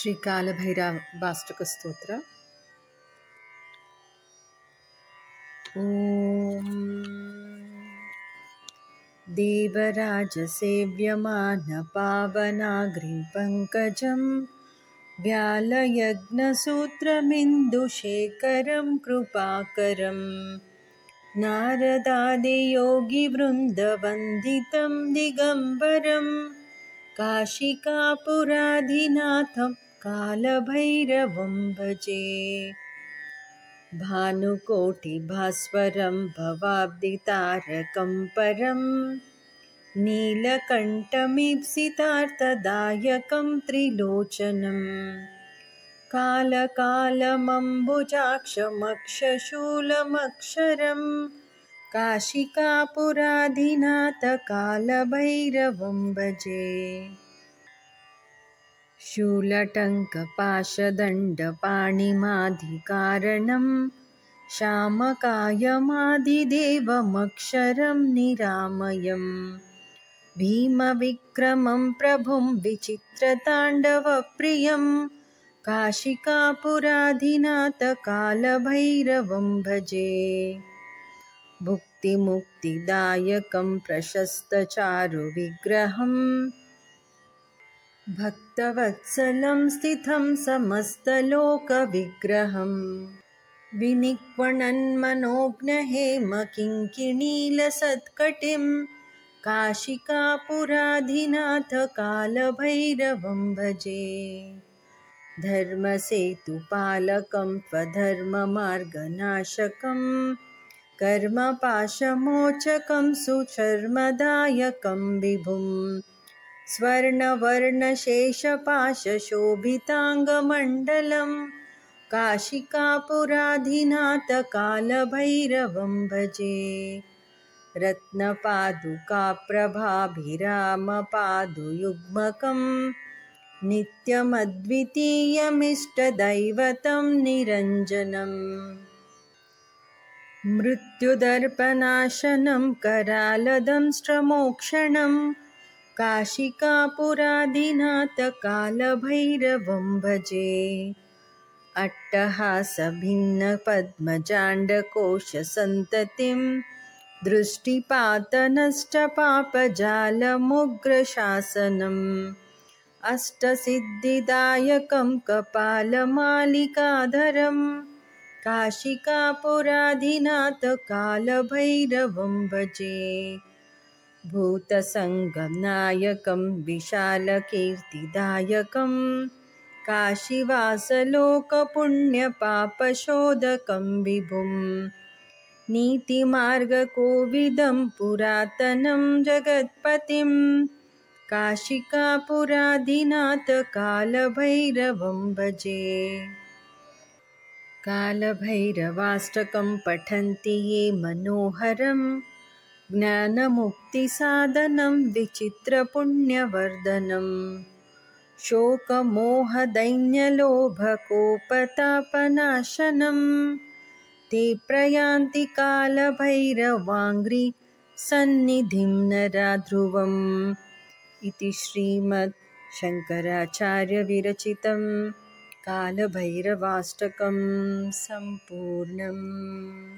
श्रीकालभैरवाष्टकस्तोत्र। ॐ देवराजसेव्यमानपावनाग्रिपङ्कजं व्यालयज्ञसूत्रमिन्दुशेखरं कृपाकरं नारदादियोगिवृन्दवन्दितं दिगम्बरम् काशिकापुराधिनाथं कालभैरवं भजे। भानुकोटिभास्वरं भवाब्दितारकं परं। नीलकण्ठमीप्सितार्थदायकं त्रिलोचनं। कालकालमम्बुजाक्षमक्षशूलमक्षरम् काशिकापुराधिनाथकालभैरवं भजे शूलटङ्कपाशदण्डपाणिमाधिकारणं श्यामकायमादिदेवमक्षरं निरामयम् भीमविक्रमं प्रभुं विचित्रताण्डवप्रियं काशिकापुराधिनाथकालभैरवं भजे। भुक्तिमुक्तिदायकं प्रशस्तचारुविग्रहम् भक्तवत्सलं स्थितं समस्तलोकविग्रहम्। विनिक्वणन्मनोज्ञहेमकिङ्किणीलसत्कटिं काशिकापुराधिनाथकालभैरवं भजे। धर्मसेतुपालकं त्वधर्ममार्गनाशकम् कर्मपाशमोचकं सुचर्मदायकं विभुं स्वर्णवर्णशेषपाशशोभिताङ्गमण्डलं काशिकापुराधिनाथकालभैरवं भजे। रत्नपादुकाप्रभाभिरामपादुयुग्मकं नित्यमद्वितीयमिष्टदैवतं निरञ्जनम्। मृत्युदर्पनाशनं करालदंष्ट्रमोक्षणं काशिकापुराधिनाथकालभैरवं भजे। अट्टहासभिन्नपद्मजाण्डकोशसन्ततिं दृष्टिपातनष्टपापजालमुग्रशासनम् अष्टसिद्धिदायकं कपालमालिकाधरम् काशिकापुराधिनाथकालभैरवं भजे भूतसङ्गनायकं विशालकीर्तिदायकं काशीवासलोकपुण्यपापशोधकं विभुं नीतिमार्गकोविदं पुरातनं जगत्पतिं काशिकापुराधिनाथकालभैरवं भजे। कालभैरवाष्टकं पठन्ति ये मनोहरं ज्ञानमुक्तिसाधनं विचित्रपुण्यवर्धनं। शोकमोहदैन्यलोभकोपतापनाशनं। ते प्रयान्ति कालभैरवाङ्घ्रि सन्निधिं नराध्रुवम् इति श्रीमद् शङ्कराचार्यविरचितम् कालभैरवाष्टकं सम्पूर्णम्